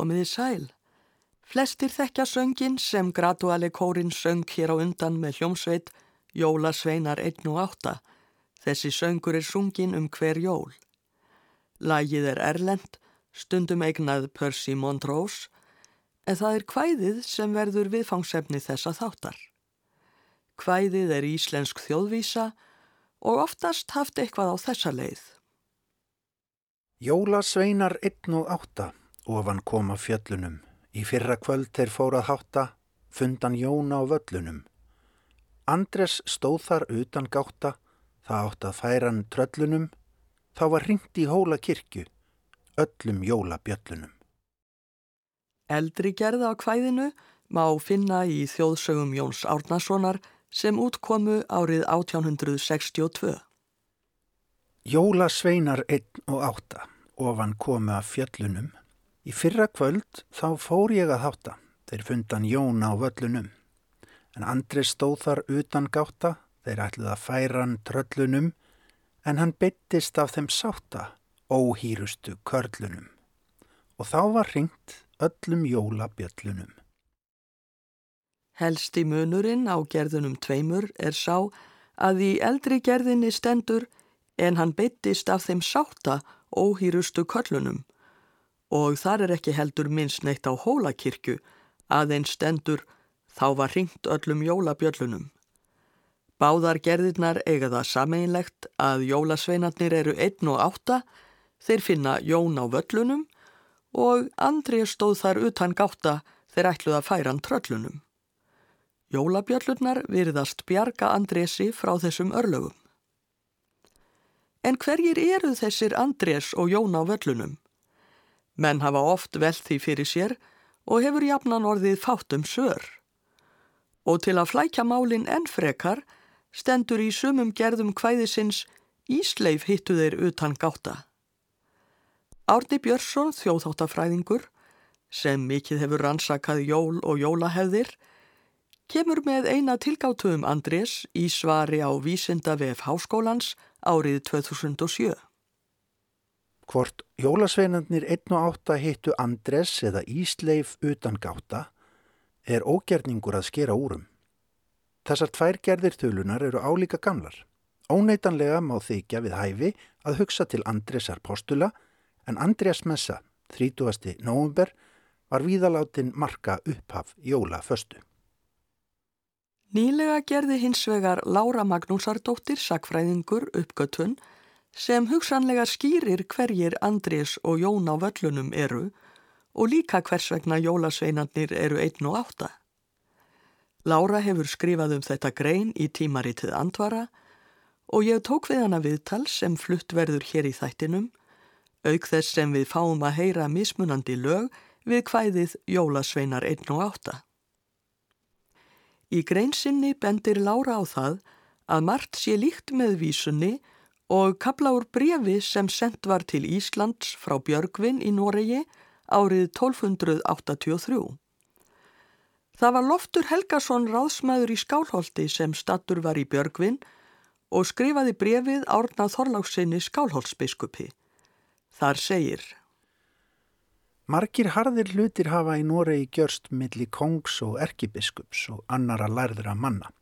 Komiði sæl. Flestir þekkja söngin sem graduali kórin söng hér á undan með hljómsveit Jólasveinar 1 og 8. Þessi söngur er sungin um hver jól. Lægið er erlend, stundum eignað Percy Montrose, en það er kvæðið sem verður viðfangsefni þessa þáttar. Kvæðið er íslensk þjóðvísa og oftast haft eitthvað á þessa leið. Jólasveinar 1 og 8 ofan koma fjöllunum. Í fyrra kvöld þeir fórað hátta, fundan Jóna á völlunum. Andres stóð þar utan gáta, það átt að færan tröllunum, þá var ringt í hóla kirkju, öllum jólabjöllunum. Eldri gerða á kvæðinu má finna í þjóðsögum Jóns Árnasonar sem útkomu árið 1862. Jólasveinar 1 og 8 ofan komu af fjöllunum. Í fyrra kvöld þá fór ég að hátta, þeir fundan Jóna á völlunum. En Andri stóð þar utan gáta, þeir ætluð að færa hann tröllunum, en hann byttist af þeim sáta, óhýrustu körlunum. Og þá var ringt öllum jólabjöllunum. Helsti munurinn á gerðunum tveimur er sá að í eldri gerðinni stendur en hann byttist af þeim sáta óhýrustu körlunum og þar er ekki heldur minnst neitt á hólakirkju að einn stendur Þá var ringt öllum jólabjöllunum. Báðar gerðirnar eiga það sameinlegt að jólasveinarnir eru 1 og 8, þeir finna Jón á völlunum og Andrið stóð þar utan gáta þeir ætluð að færa hann tröllunum. Jólabjöllurnar virðast bjarga Andresi frá þessum örlögum. En hverjir eru þessir Andrés og Jón á völlunum? Menn hafa oft velt því fyrir sér og hefur jafnan orðið fátum sör og til að flækja málinn enn frekar stendur í sumum gerðum kvæðisins Ísleif hittu þeir utan gáta. Árni Björnsson, þjóðháttafræðingur, sem mikið hefur rannsakað jól og jólahefðir, kemur með eina tilgátu um Andrés í svari á Vísinda VF Háskólans árið 2007. Hvort jólasveinarnir 1 og 8 hittu Andrés eða Ísleif utan gáta er ógerningur að skera úrum. Þessar tvær gerðir tölunar eru álíka gamlar. Óneitanlega má þykja við hæfi að hugsa til Andresar postula en Andreas Messa, 30. november, var víðaláttinn marka upphaf jóla föstu. Nýlega gerði hins vegar Laura Magnúsardóttir, sakfræðingur, uppgötun sem hugsanlega skýrir hverjir Andrés og Jón á völlunum eru og líka hvers vegna jólasveinarnir eru einn og átta. Lára hefur skrifað um þetta grein í tímaritið Andvara og ég tók við hana viðtal sem flutt verður hér í þættinum, auk þess sem við fáum að heyra mismunandi lög við hvæðið Jólasveinar 1 og 8. Í greinsinni bendir Lára á það að margt sé líkt með vísunni og kabla úr brefi sem sendt var til Íslands frá Björgvin í Noregi árið 1283. Það var Loftur Helgason ráðsmaður í Skálholti sem stattur var í Björgvin og skrifaði brefið árna Þorláksinni Skálholtsbiskupi. Þar segir Margir harðir hlutir hafa í Noregi gjörst milli kongs og erkibiskups og annara lærðra manna.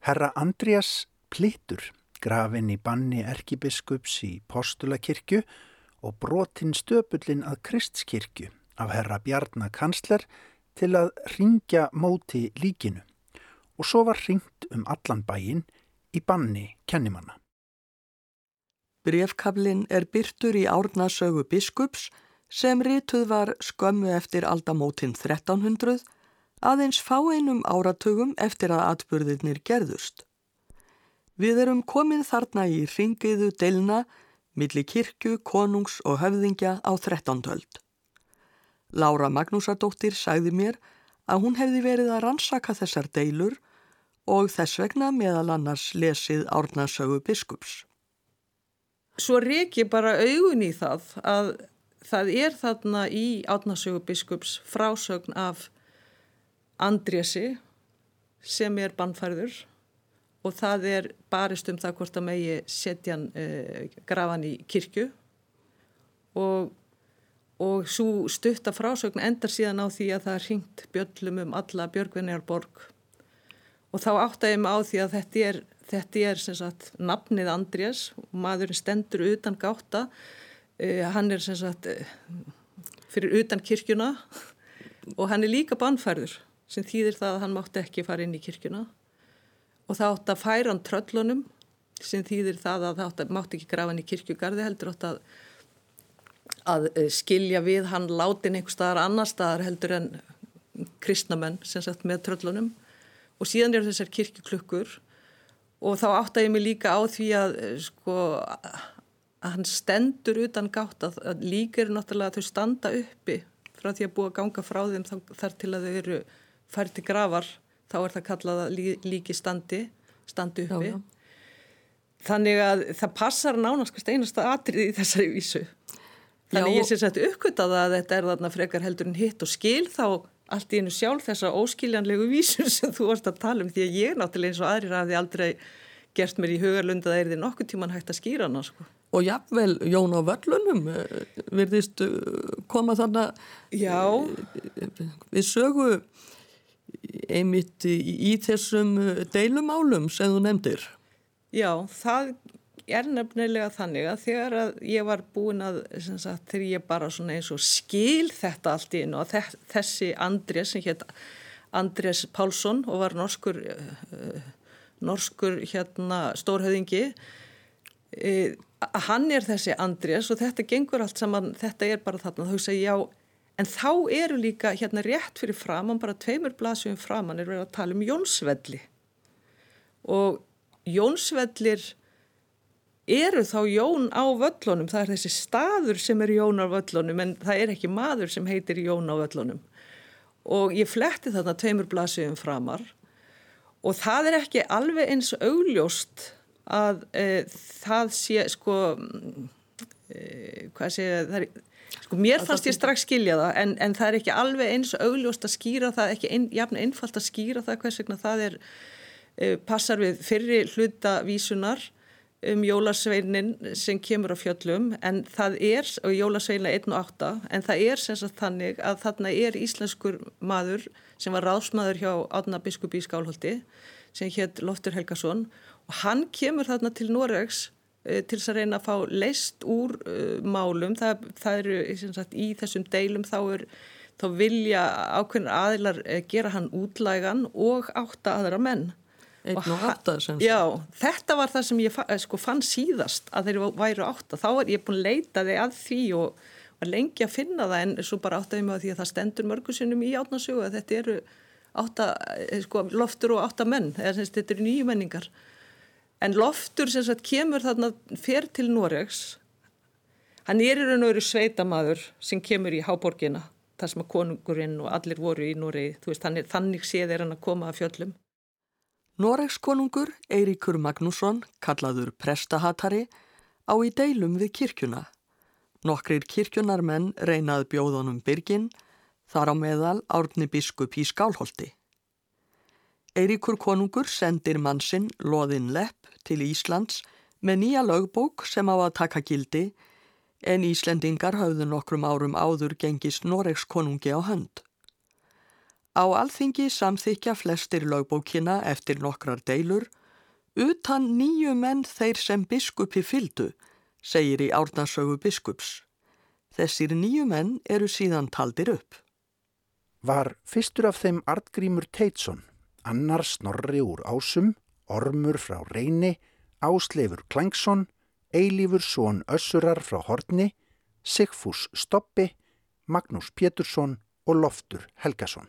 Herra Andreas Plittur, grafin í banni erkibiskups í Postulakirkju og brotinn stöpullin að Kristskirkju af herra Bjarnakansler til að ringja móti líkinu og svo var ringt um allan bæin í banni kennimanna. Brefkablin er byrtur í árnasögu biskups sem rituð var skömmu eftir aldamótin 1300 aðeins fáeinum áratugum eftir að atbyrðirnir gerðust. Við erum komin þarna í ringiðu delna milli kirkju, konungs og höfðingja á þrettándöld. Lára Magnúsadóttir sagði mér að hún hefði verið að rannsaka þessar deilur og þess vegna meðal annars lesið árnasögu biskups. Svo reiki bara augun í það að það er þarna í árnasögu biskups frásögn af Andrési sem er bannfærður og það er barist um það hvort að megi setja eh, grafan í kirkju. Og, og svo stutta frásögn endar síðan á því að það er hringt bjöllum um alla Björgvinjarborg og þá áttaði mig á því að þetta er, þetta er sagt, nafnið Andrés. Og maðurinn stendur utan gáta uh, hann er sagt, fyrir utan kirkjuna. Og hann er líka bannfærður sem þýðir það að hann mátti ekki fara inn í kirkjuna og það átt að færa hann tröllunum sem þýðir það að það mátti ekki grafa hann í kirkjugarði heldur átt að að eh, skilja við hann látin einhver staðar annar staðar heldur en kristnamenn sem sagt með tröllunum. Og síðan eru þessar kirkjuklukkur. Og þá átta ég mig líka á því að eh, sko að hann stendur utan gátt að, að líka eru náttúrulega að þau standa uppi frá því að búa að ganga frá þeim þar til að þau eru færti gravar þá er það kallað að lí, líki standi standi uppi já, já. þannig að það passar nánast einasta atrið í þessari vísu Þannig Já, ég sé sett uppkvitað að þetta er þarna frekar heldur en hitt og skil þá allt í einu sjálf þessa óskiljanlegu vísur sem þú varst að tala um því að ég náttúrulega eins og aðrir hafi aldrei gert mér í hugarlund að það er því nokkuð tíman hægt að skýra hana sko. Og jáfnvel Jón á völlunum eh, verðist eh, koma þannig eh, við sögu einmitt í, í þessum deilumálum sem þú nefndir. Já, það er nefnilega þannig að þegar að ég var búin að sagt, þegar ég bara svona eins og skil þetta allt í einu og þessi Andrés sem hétt Andrés Pálsson og var norskur uh, norskur hérna stórhauðingi uh, hann er þessi Andrés og þetta gengur allt saman, þetta er bara þarna hugsa ég já, en þá eru líka hérna rétt fyrir framann, bara tveimur blasjum framann er verið að tala um Jónsvelli. Og Jónsvellir eru þá Jón á völlunum, það er þessi staður sem er Jón á völlunum en það er ekki maður sem heitir Jón á völlunum. Og ég fletti þarna tveimur blasiðum framar. Og það er ekki alveg eins augljóst að e, það sé sko e, hvað sé það er Sko mér fannst ég strax skilja það en, en það er ekki alveg eins augljóst að skýra það, ekki ein, jafn einfalt að skýra það hvers vegna það er, e, passar við fyrri hlutavísunar um jólasveinin sem kemur á fjöllum en það er, og jólasveina 1 og 8, en það er sem sagt þannig að þarna er íslenskur maður sem var ráðsmaður hjá Átna biskup í Skálholti sem hétt Loftur Helgason og hann kemur þarna til Noregs uh, til þess að reyna að fá leist úr uh, málum, það, það eru sagt, í þessum deilum þá er þá vilja ákveðin aðilar uh, gera hann útlægan og átta aðra menn Einn og átta sem Já, þetta var það sem ég eh, sko, fann síðast að þeir væru átta. Þá er ég búin að leita þig að því og var lengi að finna það en svo bara áttaði mig að því að það stendur mörgusinnum í átnarsögu að þetta eru átta, eh, sko, loftur og átta menn, eða þetta eru nýju menningar. En loftur sem sagt kemur þarna fer til Noregs, hann er í raun og veru sveitamaður sem kemur í Háborgina, þar sem að konungurinn og allir voru í Noregi, veist, þannig, þannig séð er hann að koma að fjöllum. Noregskonungur Eiríkur Magnússon, kallaður prestahatari, á í deilum við kirkjuna. Nokkrir kirkjunarmenn reynað bjóðunum byrgin, þar á meðal árni biskup í Skálholti. Eiríkur konungur sendir mannsinn Lóðin Lepp til Íslands með nýja lögbók sem á að taka gildi en Íslendingar hafðu nokkrum árum áður gengist Noregskonungi á hönd. Á alþingi samþykja flestir lögbókina eftir nokkrar deilur, utan nýju menn þeir sem biskupi fyldu, segir í árnarsögu biskups. Þessir nýju menn eru síðan taldir upp. Var fyrstur af þeim Artgrímur Teitsson, annar Snorri úr Ásum, Ormur frá Reyni, Ásleifur Klangsson, Eilífur Són Össurar frá Hortni, Sigfús Stoppi, Magnús Pétursson og Loftur Helgason.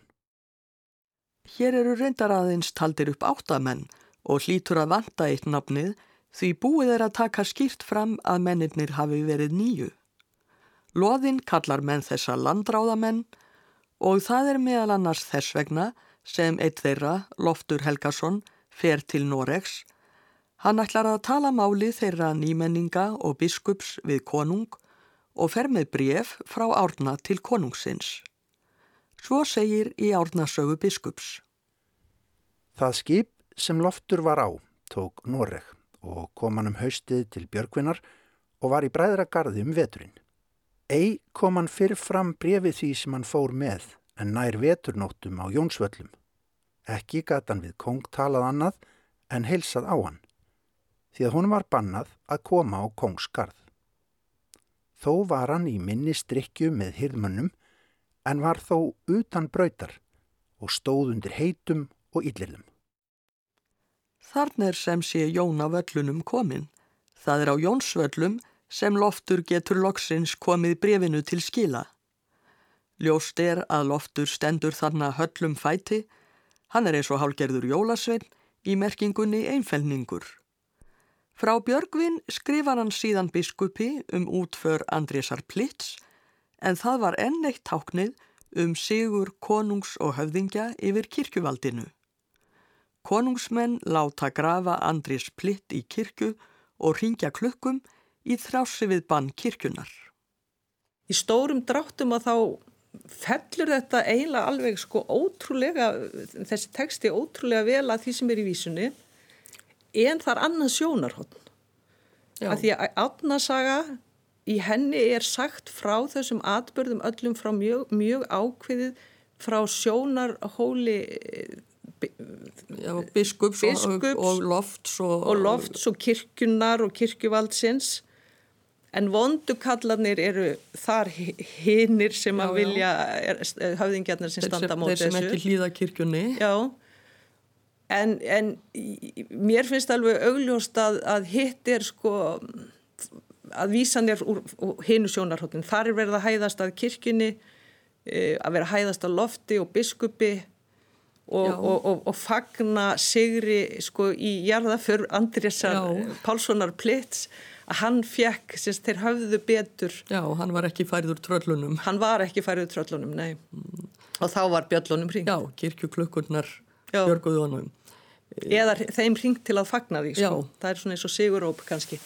Hér eru reyndar aðeins taldir upp áttamenn og hlítur að vanta eitt nafnið því búið er að taka skýrt fram að mennirnir hafi verið nýju. Lóðinn kallar menn þessa landráðamenn og það er meðal annars þess vegna sem eitt þeirra, Loftur Helgason, fer til Noregs. Hann ætlar að tala máli þeirra nýmenninga og biskups við konung og fer með bref frá árna til konungsins. Svo segir í árnasögu biskups. Það skip sem loftur var á tók Noreg og kom hann um haustið til Björgvinnar og var í bræðra gardi um veturinn. Ei kom hann fyrir fram brefið því sem hann fór með en nær veturnóttum á Jónsvöllum. Ekki gata hann við kong talað annað en heilsað á hann, því að hún var bannað að koma á kongskarð. Þó var hann í minni strikju með hirðmönnum en var þó utan brautar og stóð undir heitum og yllirðum. Þarna er sem sé Jón á völlunum komin. Það er á Jónsvöllum sem loftur getur loksins komið brefinu til skila. Ljóst er að loftur stendur þarna höllum fæti, hann er eins og hálgerður jólasveinn í merkingunni einfælningur. Frá Björgvin skrifar hann síðan biskupi um útför Andrésar Plitts en það var enn eitt táknið um sigur konungs og höfðingja yfir kirkjuvaldinu. Konungsmenn láta grafa Andrés Plitt í kirkju og ringja klukkum í þrási við bann kirkjunar. Í stórum dráttum að þá fellur þetta eiginlega alveg sko ótrúlega, þessi texti ótrúlega vel að því sem er í vísunni en það er annað sjónarhótt. Því að átnasaga í henni er sagt frá þessum atbörðum öllum frá mjög, mjög ákveðið frá sjónarhóli Já, biskups, biskups og, og lofts og, og lofts og kirkjunar og kirkjuvaldsins en vondukallarnir eru þar hinnir sem já, að vilja höfðingjarnir sem standa mót þessu. Þeir sem ekki hlýða kirkjunni. Já, en, en mér finnst alveg augljóst að, að hitt er sko að vísan er úr, úr hinnu sjónarhóttin. Þar er verið að hæðast að kirkjunni, e, að vera að hæðast að lofti og biskupi og, og, og, og fagna sigri sko í jarðaför Andrésar Pálssonar Plitts að hann fekk, sérst, þeir höfðu betur. Já, hann var ekki færður tröllunum. Hann var ekki færður tröllunum, nei. Mm. Og þá var bjöllunum hringt. Já, kirkjuklukkurnar björguðu honum. Eða þeim hringt til að fagna því, sko. Já. Það er svona eins og siguróp kannski.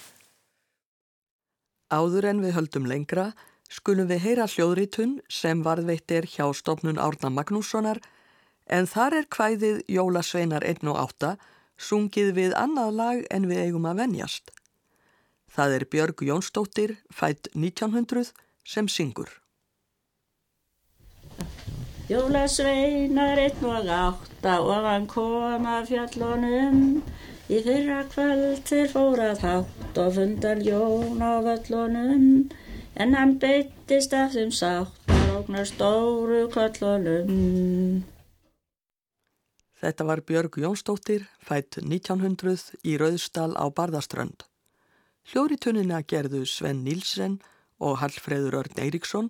Áður en við höldum lengra skulum við heyra hljóðritun sem varðveitt er hjá stofnun Árna Magnússonar en þar er hvæðið Jólasveinar 1 og 8 sungið við annað lag en við eigum að venjast. Það er Björg Jónsdóttir, fætt 1900, sem syngur. Jólasveinar einn og átta og hann kom að fjallunum í fyrra kvöld þeir fórað hátt og fundan Jón á völlunum en hann beittist af þeim sátt og ógnar stóru kvöllunum. Þetta var Björg Jónsdóttir, fætt 1900 í Rauðstal á Barðaströnd. Hljóritunina gerðu Sven Nílsen og Hallfreður Örn Eiríksson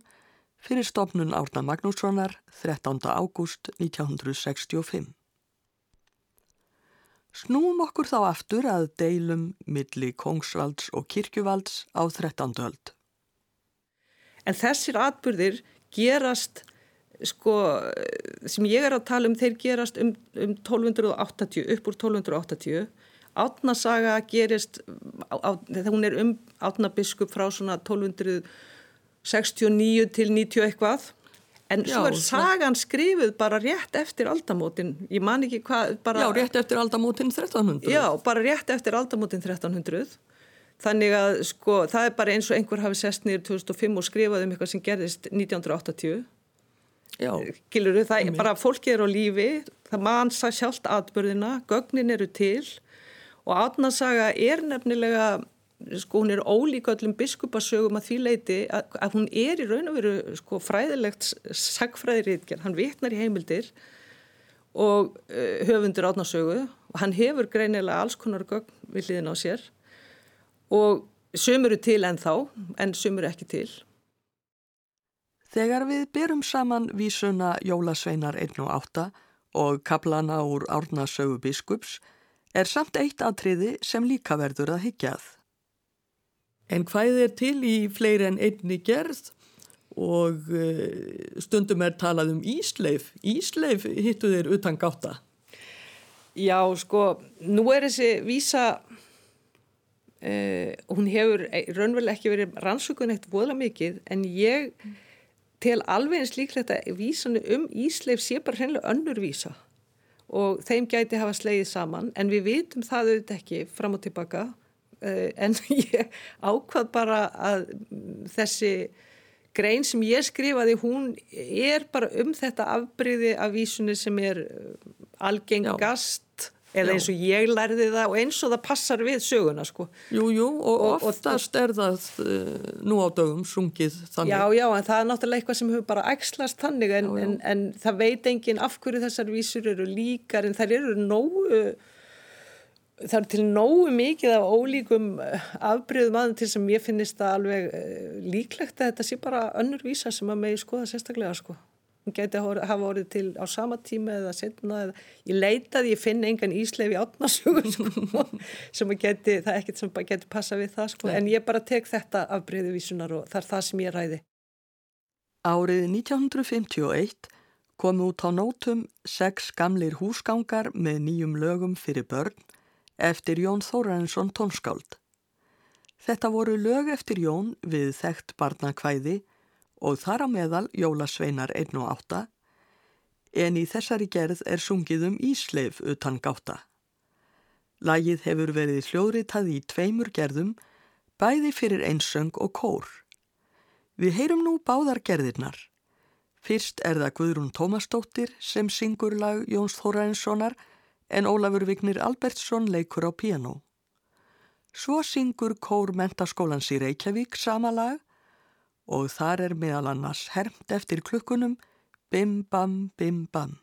fyrir stofnun Árna Magnússonar 13. ágúst 1965. Snúum okkur þá aftur að deilum milli Kongsvalds og Kirkjuvalds á 13. öld. En þessir atbyrðir gerast, sko, sem ég er að tala um, þeir gerast um, um 1280, upp úr 1280 Átnasaga gerist, á, hún er um átnabiskup frá svona 1269 til 90 eitthvað. En Já, svo er sagan skrifuð bara rétt eftir aldamótin, ég man ekki hvað bara, Já, rétt eftir aldamótin 1300 Já, bara rétt eftir aldamótin 1300 þannig að sko það er bara eins og einhver hafi sest nýður 2005 og skrifað um eitthvað sem gerðist 1980 Já, Giluru, það er bara fólki er á lífi það mann sá sjálft atbörðina gögnin eru til og átnarsaga er nefnilega sko hún er ólíka öllum biskupasögum að því leiti að, að hún er í raun og veru sko fræðilegt sagfræðirítgerð, hann vitnar í heimildir og uh, höfundur átnarsögu og hann hefur greinilega alls konar gögn við hliðin á sér. Og sömur eru til en þá en sömur ekki til. Þegar við berum saman vísuna Jólasveinar 1 og 8 og kaplana úr árnasögu biskups er samt eitt atriði sem líka verður að hyggjað. En hvað er til í fleiri en einni gerð og eh, stundum er talað um Ísleif. Ísleif hittu þér utan gáta. Já, sko, nú er þessi vísa, uh, hún hefur raunveruleg ekki verið rannsökun eitt voðla mikið en ég tel alveg eins líklegt að vísanu um Ísleif sé bara hreinlega önnur vísa og þeim gæti hafa slegið saman en við vitum það auðvitað ekki fram og tilbaka uh, en ég ákvað bara að þessi grein sem ég skrifaði, hún er bara um þetta afbríði af vísunni sem er uh, algengast. Eða eins og ég lærði það og eins og það passar við söguna sko. Jú, jú, og, og oftast og, er það uh, nú á dögum sungið þannig. Já, já, en það er náttúrulega eitthvað sem hefur bara ægslast þannig en, já, já. en, en það veit enginn af hverju þessar vísur eru líkar en þær eru nógu það er til nógu mikið af ólíkum eh, afbreyðum aðeins til sem ég finnist það alveg uh, líklegt að þetta sé bara önnur vísa sem að megi skoða sérstaklega sko. Hún geti hafa orðið til á sama tíma eða setna eða ég leitaði, ég finn engan ísleif í átnasögur sko, sem að geti, það er ekkert sem bara geti passa við það sko, en ég bara tek þetta afbreyðu vísunar og það er það sem ég ræði. Árið 1951 kom út á nótum sex gamlir húsgangar með nýjum lögum fyrir börn eftir Jón Þórainsson tónskáld. Þetta voru lög eftir Jón við þekkt barnakvæði og þar á meðal Jólasveinar 1 og 8 en í þessari gerð er sungið um Ísleif utan gáta. Lagið hefur verið hljóðritað í tveimur gerðum bæði fyrir einsöng og kór. Við heyrum nú báðar gerðirnar. Fyrst er það Guðrún Tómasdóttir sem syngur lag Jóns Þórainssonar en Ólafur Vignir Albertsson leikur á piano. Svo syngur kór mentaskólans í Reykjavík sama lag og þar er meðal annars hermt eftir klukkunum Bim Bam Bim Bam.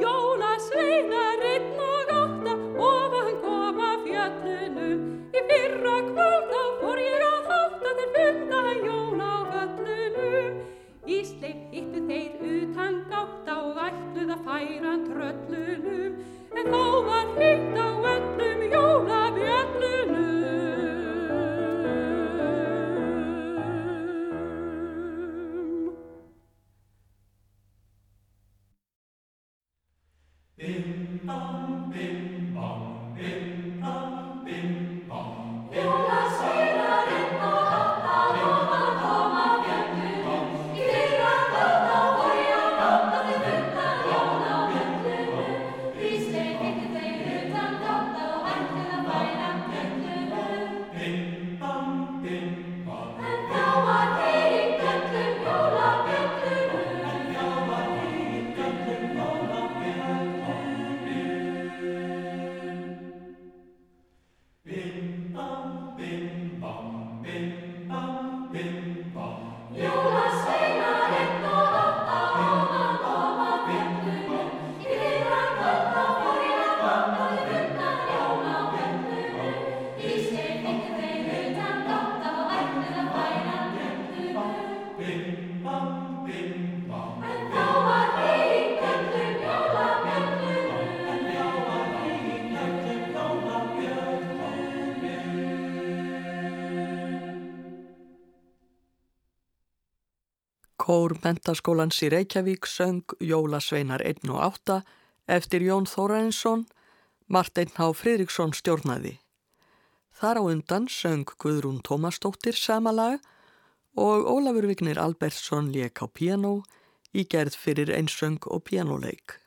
Jóla sveinar einn og átta ofan koma fjöllinu í fyrra kvöld á fór ég að hátta þeir funda jón á völlinu. Ísleif hittu þeir utan gátt á ætluð að færa tröllunum. En þá var hýtt á öllum jólabjöllunum mentaskólans í Reykjavík söng Jólasveinar 1 og 8 eftir Jón Þórainsson, Marteinn Há Fridriksson stjórnaði. Þar á undan söng Guðrún Tómasdóttir sama lag og Ólafur Vignir Albertsson lék á piano í gerð fyrir einsöng og pianoleik.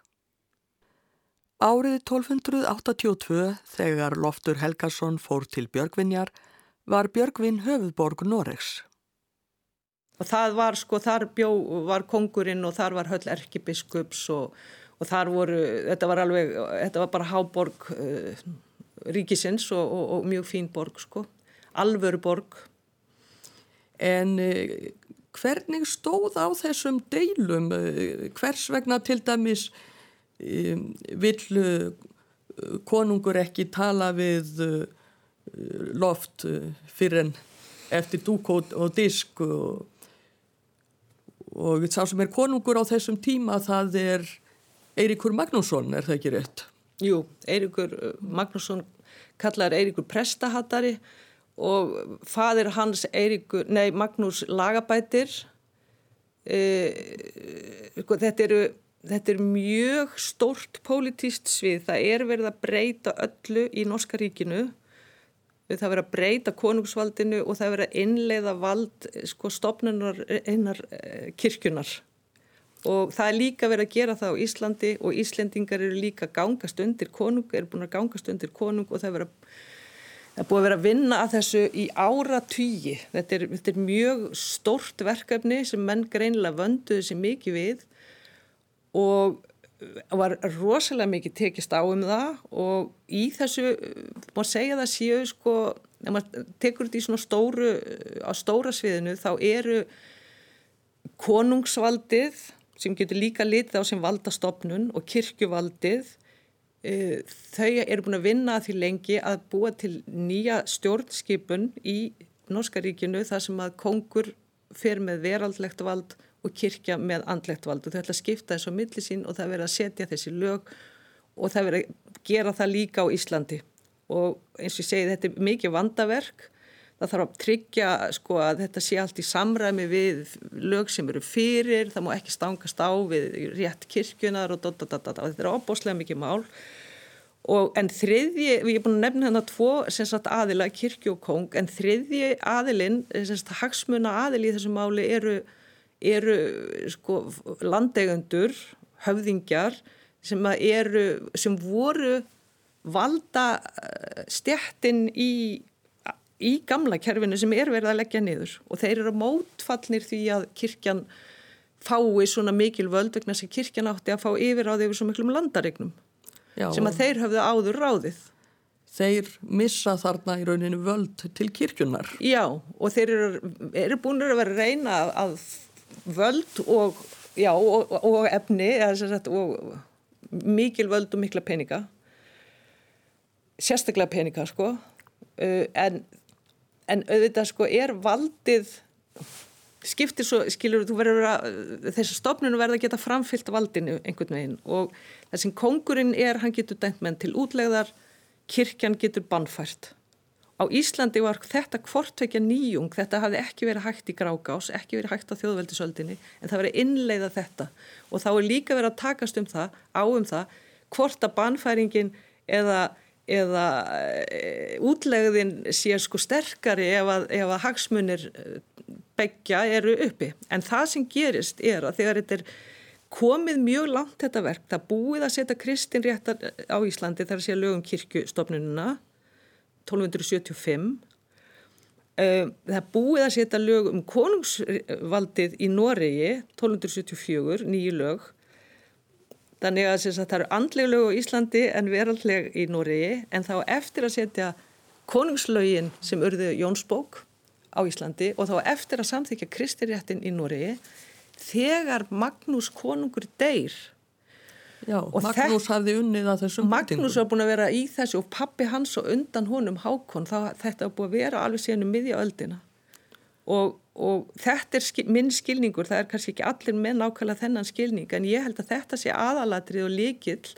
Árið 1282 þegar Loftur Helgason fór til Björgvinjar var Björgvin höfuðborg Noregs. Og það var sko, þar bjó, var kongurinn og þar var höll erkibiskups og, og þar voru, þetta var alveg, þetta var bara háborg uh, ríkisins og, og, og mjög fín borg sko, alvöru borg. En uh, hvernig stóð á þessum deilum, uh, hvers vegna til dæmis um, vill konungur ekki tala við loft fyrir en eftir dúk og disk og og sá sem er konungur á þessum tíma það er Eirikur Magnússon, er það ekki rétt? Jú, Eirikur Magnússon kallar Eirikur prestahattari og fadir hans Eirikur, nei Magnús Lagabætir. E, þetta eru þetta er mjög stórt pólitíst svið, það er verið að breyta öllu í Norska ríkinu það verið að breyta konungsvaldinu og það verið að innleiða vald sko stopnunar einar kirkjunar og það er líka verið að gera það á Íslandi og Íslendingar eru líka gangast undir konung, eru búin að gangast undir konung og það er búið að vera að vinna að þessu í ára tugi. Þetta þetta er mjög stort verkefni sem menn greinilega vönduðu sér mikið við og var rosalega mikið tekist á um það og í þessu, má segja það séu sko, ef maður tekur þetta í svona stóru, á stóra sviðinu þá eru konungsvaldið sem getur líka litið á sem valdastofnun og kirkjuvaldið Eh, þau eru búin að vinna að því lengi að búa til nýja stjórnskipun í Norska ríkinu þar sem að kongur fer með veraldlegt vald og kirkja með andlegt vald. Og þau ætla að skipta þessu á millisín og það verður að setja þessi lög og það verður að gera það líka á Íslandi. Og eins og ég segi þetta er mikið vandaverk. Það þarf að tryggja sko að þetta sé allt í samræmi við lög sem eru fyrir, það má ekki stangast á við rétt kirkjunar og dotadadada og þetta er óbúslega mikið mál. Og en þriðji, við erum búin að nefna hérna tvo sagt, aðila, kirkju og kong en þriðji aðilinn, hagsmuna aðil í þessu máli eru, eru sko, landegundur höfðingjar sem eru, sem voru valda eh, stjættin í í gamla kerfinu sem er verið að leggja niður og þeir eru mótfallnir því að kirkjan fái svona mikil völd vegna sem kirkjan átti að fá yfir á því yfir svo miklum landaregnum sem að þeir höfðu áður ráðið. Þeir missa þarna í rauninu völd til kirkjunar. Já og þeir eru, eru búin að vera að reyna að völd og, já, og, og efni sagt, og mikil völd og mikla peninga. Sérstaklega peninga sko. En en auðvitað sko er valdið skiptir svo, skilur þú verður að þessi stofnunu verður að geta framfyllt valdinu einhvern veginn. Og það sem kongurinn er, hann getur dæmt menn til útlegðar kirkjan getur bannfært á Íslandi var þetta hvortvekja nýjung, þetta hafði ekki verið hægt í grágás, ekki verið hægt á þjóðveldisöldinni en það verið innleiða þetta og þá er líka verið að takast um það á um það hvort að bannfæringin eða eða e, útlegðin sé sko sterkari ef að, ef að hagsmunir e, begja eru uppi. En það sem gerist er að þegar þetta er komið mjög langt þetta verk, það búið að setja kristin réttar á Íslandi þar að sé lögum kirkustofnununa 1275 það búið að setja lög um konungsvaldið í Noregi 1274, nýju lög Þannig að það eru andleg lög á Íslandi en veraldleg í Nóriði en þá eftir að setja konungslögin sem urðu Jónsbók á Íslandi og þá eftir að samþykja kristiréttin í Nóriði þegar Magnús konungur deyr. Já, og Magnús hafði unnið að þessum Magnús var búin að vera í þessu og pappi hans og undan honum Hákon þá þetta var búin að vera alveg síðan um miðja öldina. Og og þetta er skil, minn skilningur, það er kannski ekki allir með nákvæmlega þennan skilning en ég held að þetta sé aðalatrið og líkill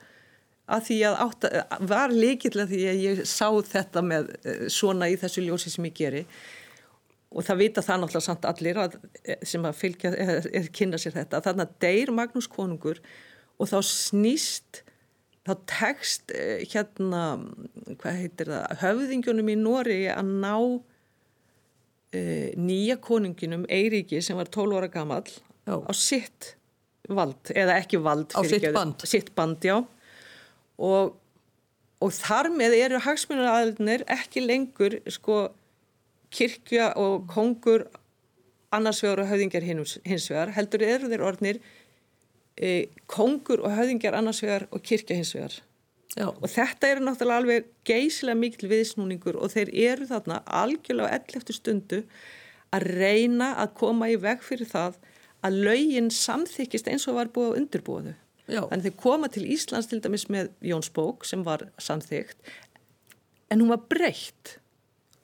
að því að átta, var líkill að því að ég sá þetta með eh, svona í þessu ljósi sem ég geri. Og það vita það náttúrulega samt allir að, eh, sem að fylgja eða kynna sér þetta, þannig að deyr Magnús konungur og þá snýst þá tekst eh, hérna, hvað heitir það höfðingjunum í Nóri að ná uh, nýja konunginum Eiríki sem var 12 ára gammal á sitt vald, eða ekki vald á sitt band. sitt band og, og þar með eru hagsmunaraðilnir ekki lengur sko kirkja og kongur annars vegar og höfðingjar hins, hins vegar heldur eru þeir orðnir e, kongur og höfðingjar annars vegar og kirkja hins vegar. Já. og þetta eru náttúrulega alveg geysilega mikil viðsnúningur og þeir eru þarna algjörlega ell eftir stundu að reyna að koma í veg fyrir það að laugin samþykist eins og var búið á undirbúðu þannig þeir koma til Íslands til dæmis með Jóns bók sem var samþykt en hún var breytt.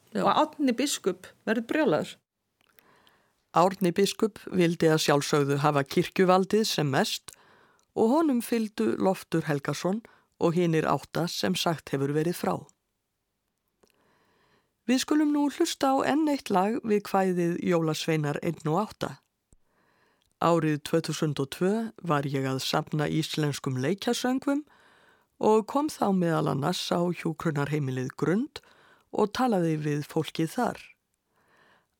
Já. og Átni biskup verður brjálaður Árni biskup vildi að sjálfsögðu hafa kirkjuvaldið sem mest og honum fylgdu Loftur Helgason og hinnir átta sem sagt hefur verið frá. Við skulum nú hlusta á enn eitt lag við hvæðið Jólasveinar 1 og 8. Árið 2002 var ég að sapna íslenskum leikjasöngvum og kom þá meðal annars á hjókrunarheimilið Grund og talaði við fólkið þar.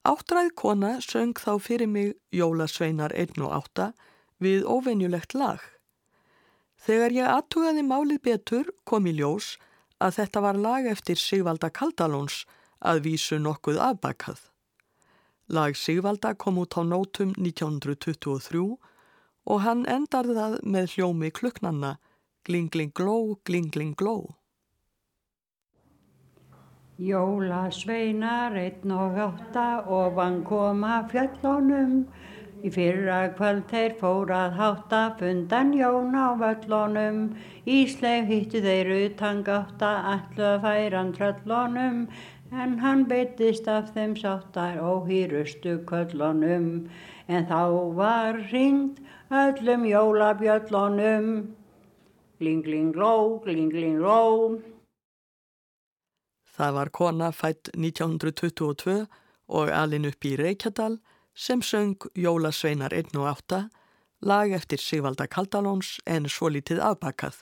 Áttræð kona söng þá fyrir mig Jólasveinar 1 og 8 við óvenjulegt lag. Þegar ég aðtugaði málið betur kom í ljós að þetta var lag eftir Sigvalda Kaldalóns að vísu nokkuð afbakað. Lag Sigvalda kom út á nótum 1923 og hann endar það með hljómi kluknanna Glingling gló, glingling gló. Jólasveinar einn og átta og vann koma fjöllónum Í fyrra kvöld þeir fórað hátta fundan jón á völlónum, Ísleif hittu þeir utan gátta allu að færan tröllónum, en hann beittist af þeim sáttar og hýrustu köllónum, en þá var ringt öllum jólabjöllónum. Gling, gling, gló, gling, gling, gló. Það var kona fætt 1922 og alin upp í Reykjadal, sem söng Jólasveinar 1 og 8, lag eftir Sigvalda Kaldalóns en svo litið afbakað.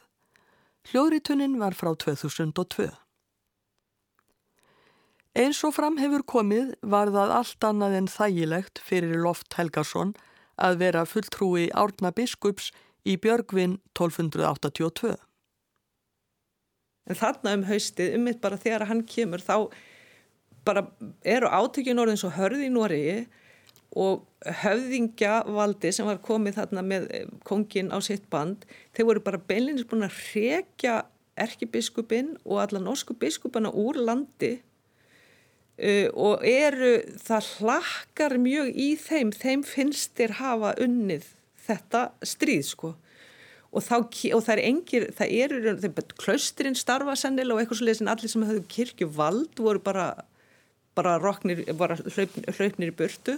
Hljóðritunin var frá 2002. Eins og fram hefur komið var það allt annað en þægilegt fyrir Loft Helgarsson að vera fulltrúi Árna Biskups í Björgvin 1282. En þarna um haustið, um mitt bara þegar hann kemur, þá bara eru átökjun orðin svo hörði í Nóriði og höfðingjavaldi sem var komið þarna með eh, kongin á sitt band, þeir voru bara beinleginnist búin að rekja erkibiskupin og alla norsku biskupana úr landi uh, og eru, það hlakkar mjög í þeim, þeim finnst þeir hafa unnið þetta stríð sko og, þá, og það er engir, það eru, klausturinn starfa sennilega og eitthvað svolítið sem allir sem höfðu kirkju vald voru bara bara roknir, bara hlaupnir í burtu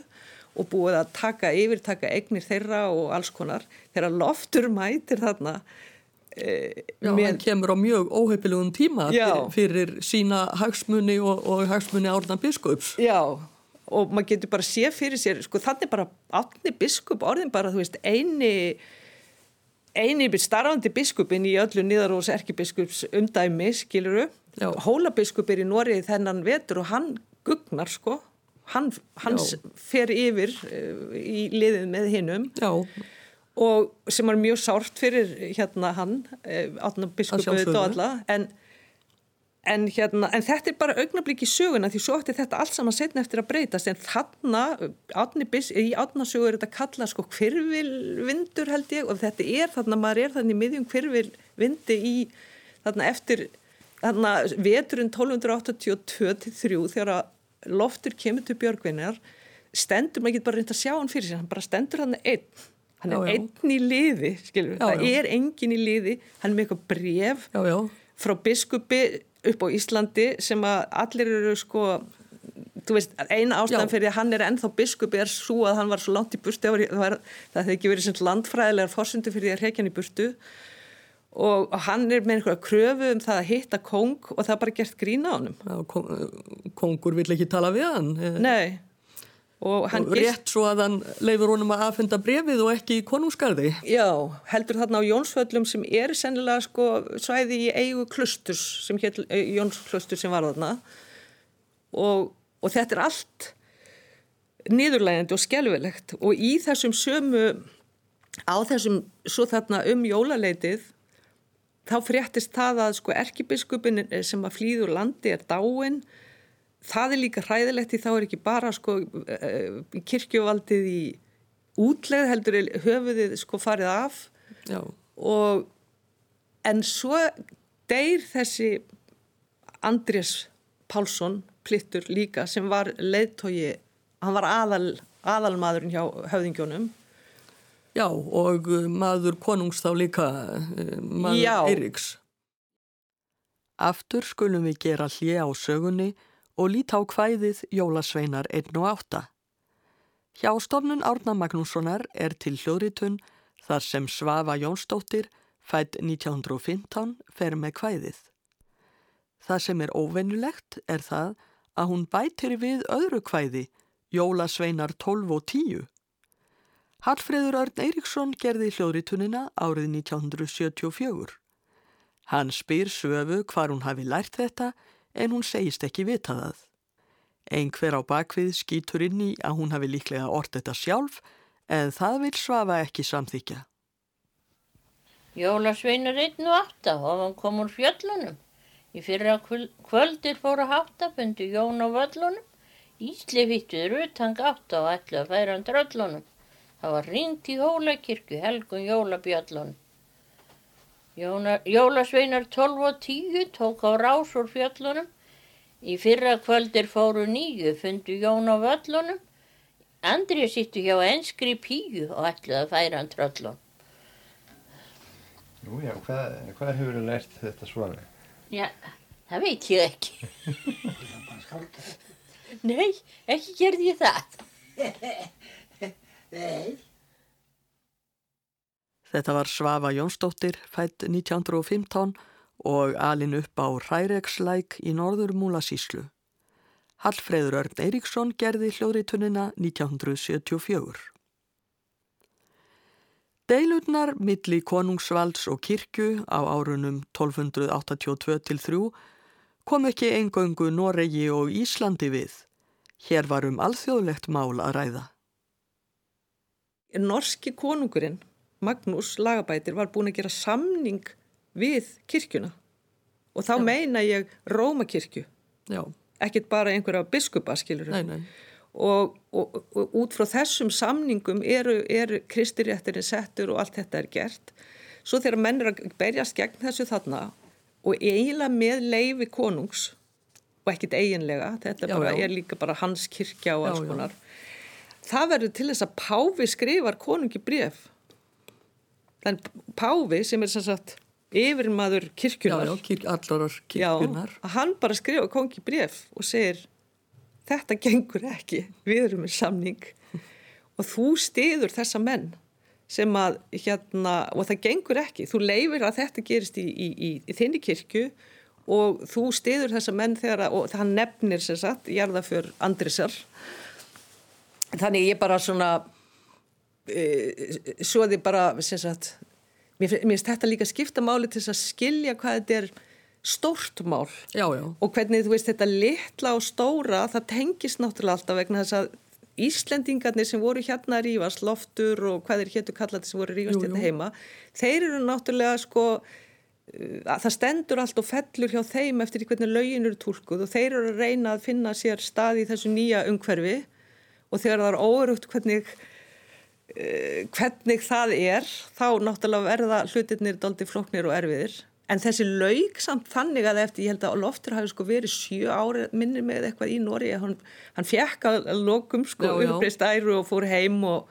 og búið að taka yfir, taka egnir þeirra og alls konar. Þeirra loftur mætir þarna. E, Já, með... hann kemur á mjög óheipilugum tíma Já. fyrir sína hagsmunni og, og hagsmunni árna biskups. Já, og maður getur bara sé fyrir sér, sko þannig bara átni biskup orðin bara, þú veist, eini eini starfandi biskupin í öllu niðarós erkibiskups umdæmi, skiluru. Hólabiskup er í Norið þennan vetur og hann gugnar, sko. Hann, hans Já. fer yfir uh, í liðið með hinnum og sem er mjög sárt fyrir hérna hann uh, átna biskupuð dóðla en, en, hérna, en þetta er bara augnablík í söguna því svo ætti þetta allt saman setna eftir að breytast. En þarna átni, í átnasögu er þetta kallað sko hverfilvindur held ég og þetta er þarna, maður er þannig miðjum hverfilvindi í þarna eftir þarna veturinn 1282-3 þegar að loftur kemur til Björgvinnar stendur, maður getur bara reynd að sjá hann fyrir sig hann bara stendur hann einn. Hann er já, já. einn í liði, skilur já, það er engin í liði, hann er með eitthvað bref frá biskupi upp á Íslandi sem að allir eru sko þú veist, eina ástæðan fyrir að hann er ennþá biskupi er svo að hann var svo langt í burtu það hefði ekki verið landfræðilegar fórsundu fyrir því að hrekja hann í burtu. Og hann er með einhverja kröfu um það að hitta kong og það er bara gert grína á hann Já, kongur vill ekki tala við hann eh, Nei og, og rétt svo að hann leifur honum að aðfenda brefið og ekki í konungsgarði. Já, heldur þarna á Jónsföllum sem er sennilega sko svæði í eigu klusturs sem hér eh, Jónsklustur sem var þarna. Og, og þetta er allt niðurlægandi og skjálfilegt og í þessum sömu á þessum svo þarna um jólaleitið þá fréttist það að sko erkibiskupin sem að flýður landi er dáin það er líka hræðilegt því þá er ekki bara sko eh, kirkjuvaldið í útleð heldur höfuðið sko farið af Já. og en svo deyr þessi Andrés Pálsson plittur líka sem var leiðtogi, hann var aðal aðalmaðurinn hjá höfðingjónum Já, og uh, maður konungs þá líka maður Já. Eiríks. Aftur skulum við gera hlje á sögunni og líta á hvæðið Jólasveinar 1 og 8. Hjá stofnun Árna Magnússonar er til hljóðritun þar sem Svafa Jónsdóttir fætt 1915 fer með hvæðið. Það sem er óvennulegt er það að hún bætir við öðru hvæði Jólasveinar 12 og 10 Hallfreður Örn Eiríksson gerði hljóðritunina árið 1974. Hann spyr söfu hvar hún hafi lært þetta en hún segist ekki vita það. Einhver á bakvið skýtur inn í að hún hafi líklega orð þetta sjálf en það vil svafa ekki samþykja. Jólasveinur 1 og 8 og hann kom úr fjöllunum. Í fyrra kvöldir fóru háttafundi Jón á völlunum. Ísli vittuður utan gátt á ætlu að færa hann tröllunum. Það var ringt í hólakirkju helgun jólabjöllunum. Jólasveinar 12 og 10 tók á rás úr fjöllunum. Í fyrra kvöldir fóru nýju fundu Jón á völlunum. Andrið sittu hjá enskri píu og ætluði að færa hann tröllun. Nú já, hvað, hvað hefur þið lært þetta svona? Já, það veit ég ekki. Nei, ekki gerði ég það. Nei. Þetta var Svafa Jónsdóttir, fætt 1915 og alin upp á Hrærekslæk í norður Múlasíslu. Hallfreður Örn Eiríksson gerði hljóðritunina 1974. Deilurnar milli konungsvalds og kirkju á árunum 1282-3 kom ekki engöngu Noregi og Íslandi við. Hér var um alþjóðlegt mál að ræða. Norski konungurinn, Magnús Lagabætir, var búin að gera samning við kirkjuna og þá Já. meina ég Rómakirkju. Já ekkert bara einhverja biskupa skilur nei, nei. Og, og, og út frá þessum samningum eru, eru kristiréttirinn settur og allt þetta er gert svo þegar menn er að berjast gegn þessu þarna og eiginlega með leifi konungs og ekkit eiginlega, þetta já, bara, já. er líka bara hans kirkja og alls konar það verður til þess að Páfi skrifar konungi bref þannig Páfi sem er sem sagt yfirmaður kirkjunar já, já, kirk, allarar kirkjunar já, hann bara skrifa kongi bref og segir þetta gengur ekki við erum með samning. Og þú stiður þessa menn sem að hérna, og það gengur ekki. Þú leifir að þetta gerist í, í, í, í þinni kirkju og þú stiður þessa menn þegar að, og það nefnir sér satt, jarða fyrr Andrisar þannig ég bara svona e, svo þið bara sér satt mér finnst þetta líka skipta máli til að skilja hvað þetta er stórt mál. Já, já. og hvernig þú veist þetta litla og stóra það tengist náttúrulega alltaf vegna þess að Íslendingarnir sem voru hérna að rýfast, loftur og hvað er héttu kallað sem voru að rýfast hérna heima, þeir eru náttúrulega sko, uh, það stendur allt og fellur hjá þeim eftir hvernig lögin eru tólkuð og þeir eru að reyna að finna sér stað í þessu nýja umhverfi. Og þegar það er óörugt hvernig Eh, hvernig það er þá náttúrulega verða hlutirnir doldi floknir og erfiðir. En þessi laug samt þannig að eftir ég held að Loftur hafi sko verið sjö ári minni með eitthvað í Nóri hann, hann fekk að lokum sko uppreist æru og fór heim og,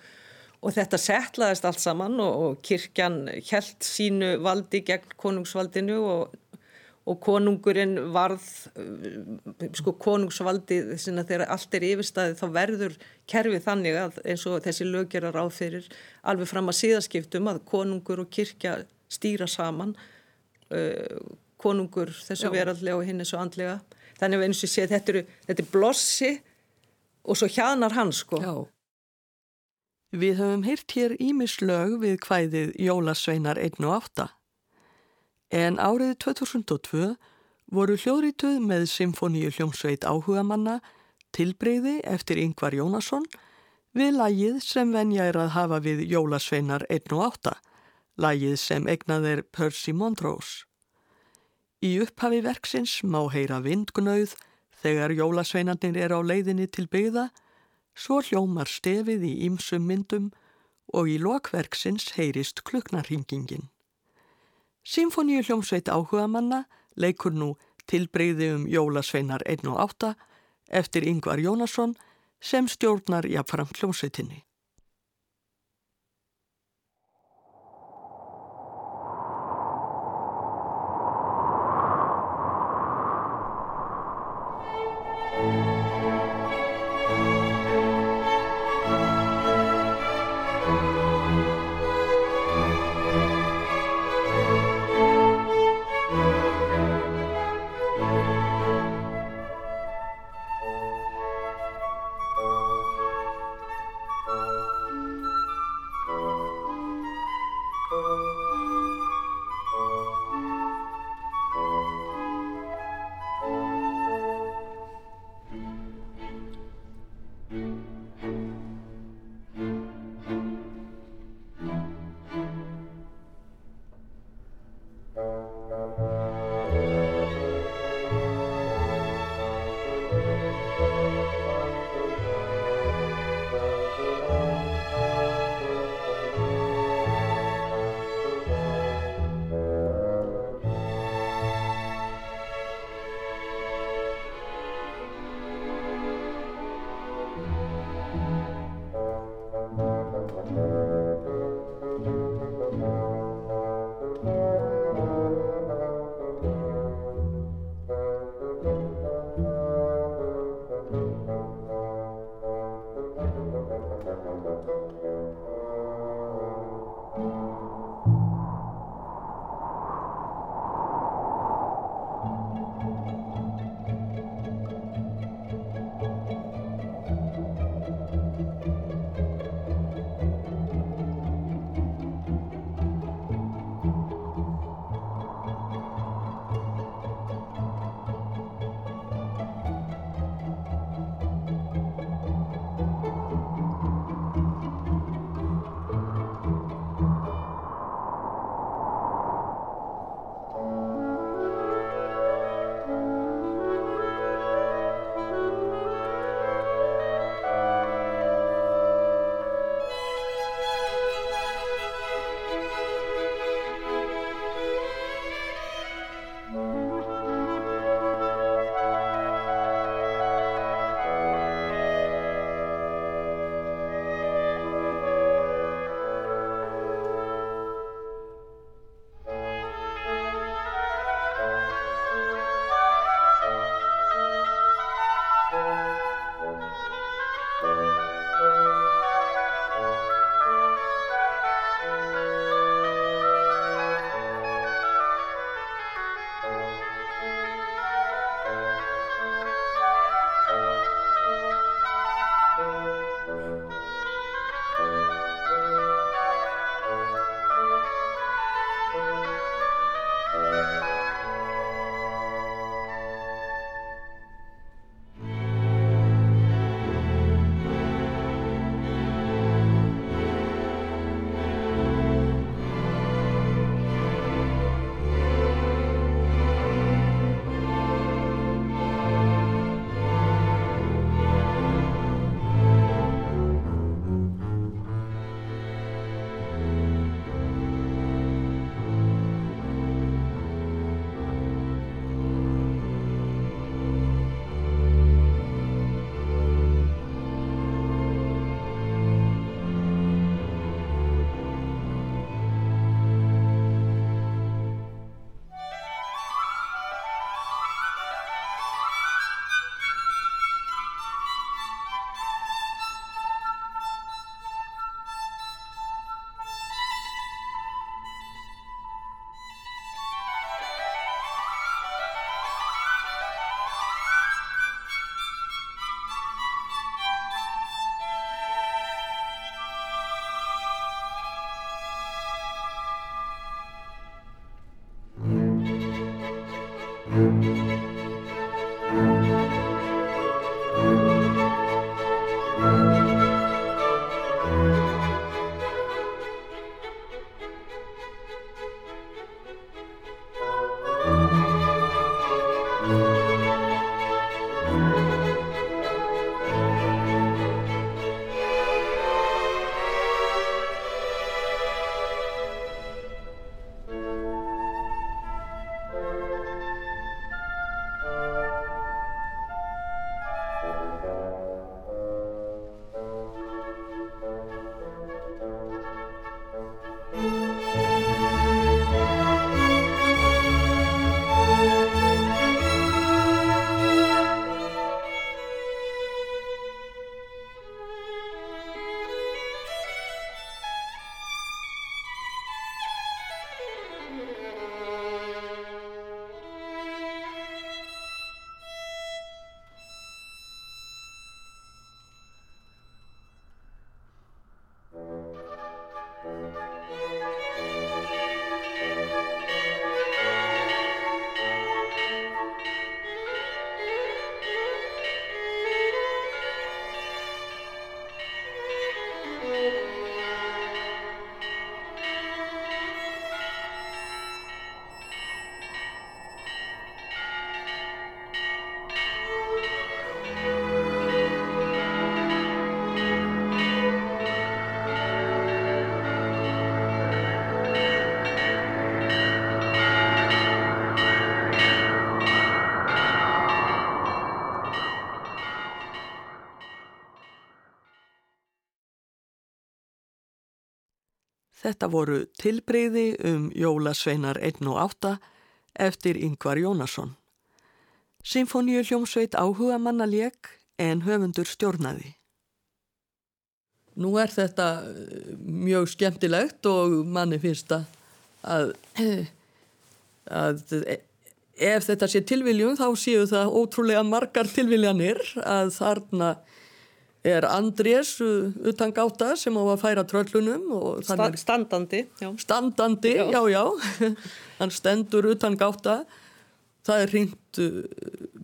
og þetta setlaðist allt saman og, og kirkjan held sínu valdi gegn konungsvaldinu og og konungurinn varð, uh, sko konungsvaldið þegar allt er yfirstaðið þá verður kerfið þannig að eins og þessi lögjara ráð fyrir alveg fram að síðaskiptum að konungur og kirkja stýra saman, uh, konungur þessu verallega og hinn þessu andlega. Þannig að eins og sé þetta er, þetta er blossi og svo hjanar hans sko. Já. Við höfum hýrt hér ímislög við hvæðið Jólasveinar 1 og 8 en árið 2002 voru hljóðrituð með Symfoníu hljómsveit áhuga manna tilbreyði eftir Yngvar Jónasson við lagið sem venja er að hafa við Jólasveinar 1 og 8, lagið sem egnaðir Percy Montrose. Í upphafi verksins má heyra vindgnauð þegar Jólasveinarnir er á leiðinni til byggða, svo hljómar stefið í ýmsum myndum og í lokverksins heyrist kluknarhingingin. Symfoníu hljómsveit áhuga manna leikur nú tilbreyði um Jólasveinar 1 og 8 eftir Yngvar Jónasson sem stjórnar jafnfram hljómsveitinni. Þetta voru tilbreyði um Jólasveinar 1 og 8 eftir Yngvar Jónasson. Sinfoníu hljómsveit áhuga manna leik en höfundur stjórnaði. Nú er þetta eh, mjög skemmtilegt og manni finnst að, að, að ef þetta sé tilviljum þá séu það ótrúlega margar tilviljanir að þarna er Andrés utan gáta sem á að færa tröllunum Sta standandi já. standandi, já. já, já. hann stendur utan gáta. Það er hringt uh,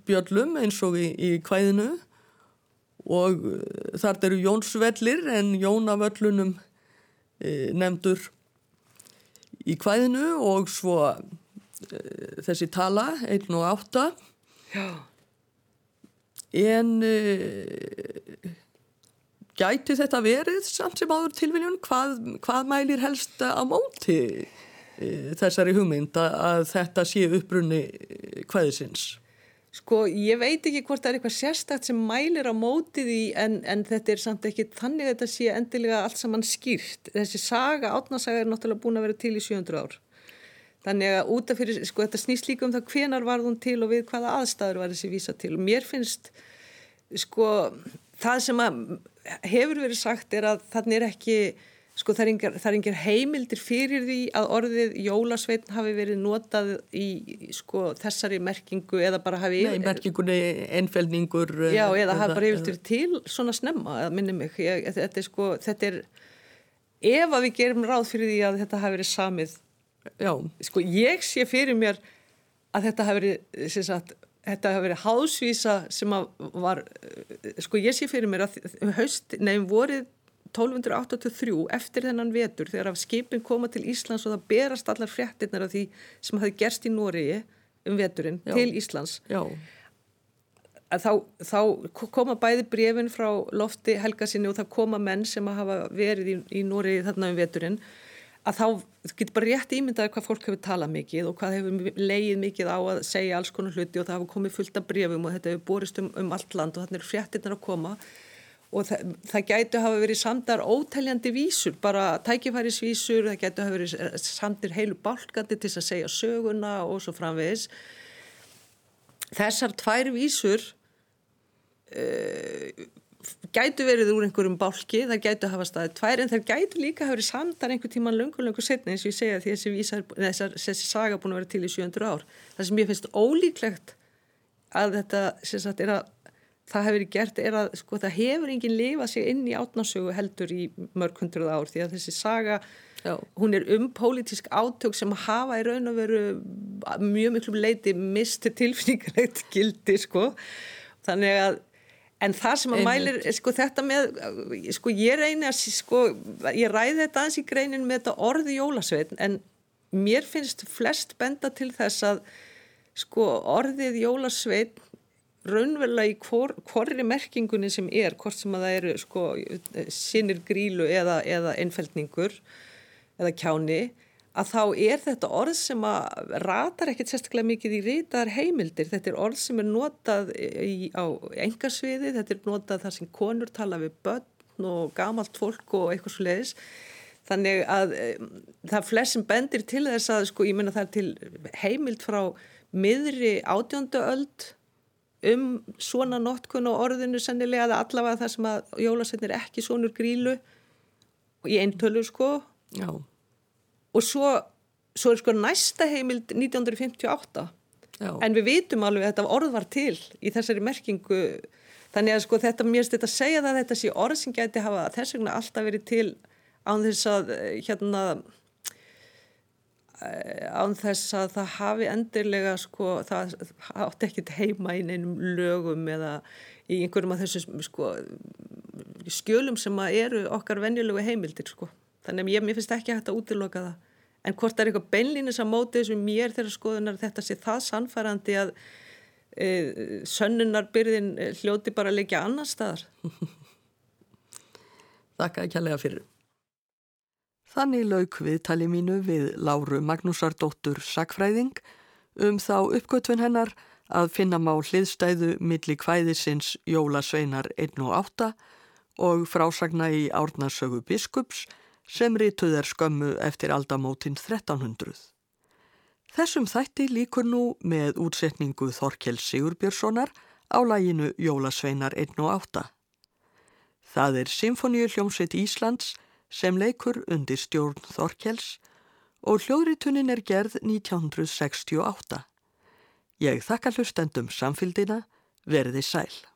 bjöllum eins og í, í kvæðinu. Og uh, þar eru Jónsvellir en Jónavöllunum e, nefndur í kvæðinu. Og svo e, þessi tala 1 og 8 já. En e, gæti þetta verið samt sem áður tilviljun hvað, hvað mælir helst á móti e, þessari hugmynd að þetta sé uppbrunni hvaðisins? Sko ég veit ekki hvort það er eitthvað sérstakt sem mælir á mótið í en, en þetta er samt ekki þannig að þetta sé endilega allt saman skýrt. Þessi saga, átnarsaga er náttúrulega búin að vera til í 700 ár. Þannig að út af fyrir, sko þetta snýst líka um það hvenar var hún til og við hvaða aðstæður var þessi vísa til mér finnst sko það sem að hefur verið sagt er að þannig er ekki, sko það er engar, það er engar heimildir fyrir því að orðið jólasveitn hafi verið notað í sko þessari merkingu eða bara hafi... Nei, merkingunni einfelningur... Já, eða hafi bara yfir til svona snemma, minni mig. Ég, þetta er sko, þetta er, ef að við gerum ráð fyrir því að þetta hafi verið samið, Já. sko ég sé fyrir mér að þetta hafi verið, sem sagt, þetta hafi verið hásvísa sem að var, sko ég sé fyrir mér að haust, nefn vorið 1283 eftir þennan vetur þegar að skipin koma til Íslands og það berast allar fréttinnar af því sem hafi gerst í Nóriði um veturinn Já. til Íslands Já, þá, þá koma bæði brefin frá lofti helgasinni og það koma menn sem hafa verið í, í Nóriði þarna um veturinn að þá getur bara rétt ímyndaði hvað fólk hefur talað mikið og hvað hefur leið mikið á að segja alls konar hluti og það hefur komið fullt af brefum og þetta hefur borist um, um allt land og þannig er fréttirnar að koma og það, það gætu hafa verið samdar ótæljandi vísur, bara tækifærisvísur, það gætu hafa verið samdir heilu bálkandi til að segja söguna og svo framvegis. Þessar tvær vísur uh, gætu verið úr einhverjum bálki, það gætu hafa staðið tvær en það gætu líka hafa verið samdar einhver tíman löngu, löngu setni eins og ég segja því þessi, vísar, þessar, þessi saga búin að vera til í 700 ár. Það sem ég finnst ólíklegt að þetta sagt að það hefur verið gert er að sko það hefur enginn lifað sig inn í átnásögu heldur í mörg hundruð ár því að þessi saga Já. hún er um pólitísk átök sem hafa í raun og veru mjög miklu leiti misti tilfinningarlegt gildi sko þannig að en það sem að mælir sko þetta með sko ég reyni að sko ég ræði þetta aðeins í greinin með þetta orði jólasveitn en mér finnst flest benda til þess að sko orðið jólasveitn raunverulega í hvor, hvorri merkingunni sem er, hvort sem að það eru sko sinir grílu eða, eða einfeldningur eða kjáni, að þá er þetta orð sem að ratar ekkert sérstaklega mikið í rítar heimildir. Þetta er orð sem er notað í, á engasviði, þetta er notað þar sem konur tala við börn og gamalt fólk og eitthvað svo leiðis. Þannig að um, það flest sem bendir til þess að, sko, ég menna það er til heimild frá miðri átjóndu öld um svona notkun á orðinu sennilega að allavega það sem að jólasveitn er ekki svonur grílu í eintölu sko já, og svo, svo er sko næsta heimild 1958 já. en við vitum alveg að þetta orð var til í þessari merkingu. Þannig að sko þetta mér stið að segja það að þetta sé orð sem gæti hafa þess vegna alltaf verið til án þess að eh, hérna eh, án þess að það hafi endilega sko það átti ekkit heima í neinum lögum eða í einhverjum af þessum sko skjölum sem að eru okkar venjulegu heimildir sko þannig að ég, mér finnst ekki hægt að útiloka það en hvort er eitthvað beinlínis að móti þessum mér þeirra skoðunar þetta sé það sannfærandi að e, sönnunarbyrðin e, hljóti bara að leggja annar staðar Þakka ekki að lega fyrir. Þannig lauk við tali mínu við Láru Magnúsardóttur Sakfræðing um þá uppgötvin hennar að finna má hliðstæðu milli kvæðisins Jólasveinar 1 og 8 og frásagna í Árnarsögu biskups sem rituð er skömmu eftir aldamótin 1300. Þessum þætti líkur nú með útsetningu Þorkjell Sigurbjörnssonar á læginu Jólasveinar 1 og 8. Það er Sinfoníu hljómsveit Íslands sem leikur undir stjórn Þorkjells og hljóðritunin er gerð 1968. Ég þakka hlustendum samfildina, verði sæl.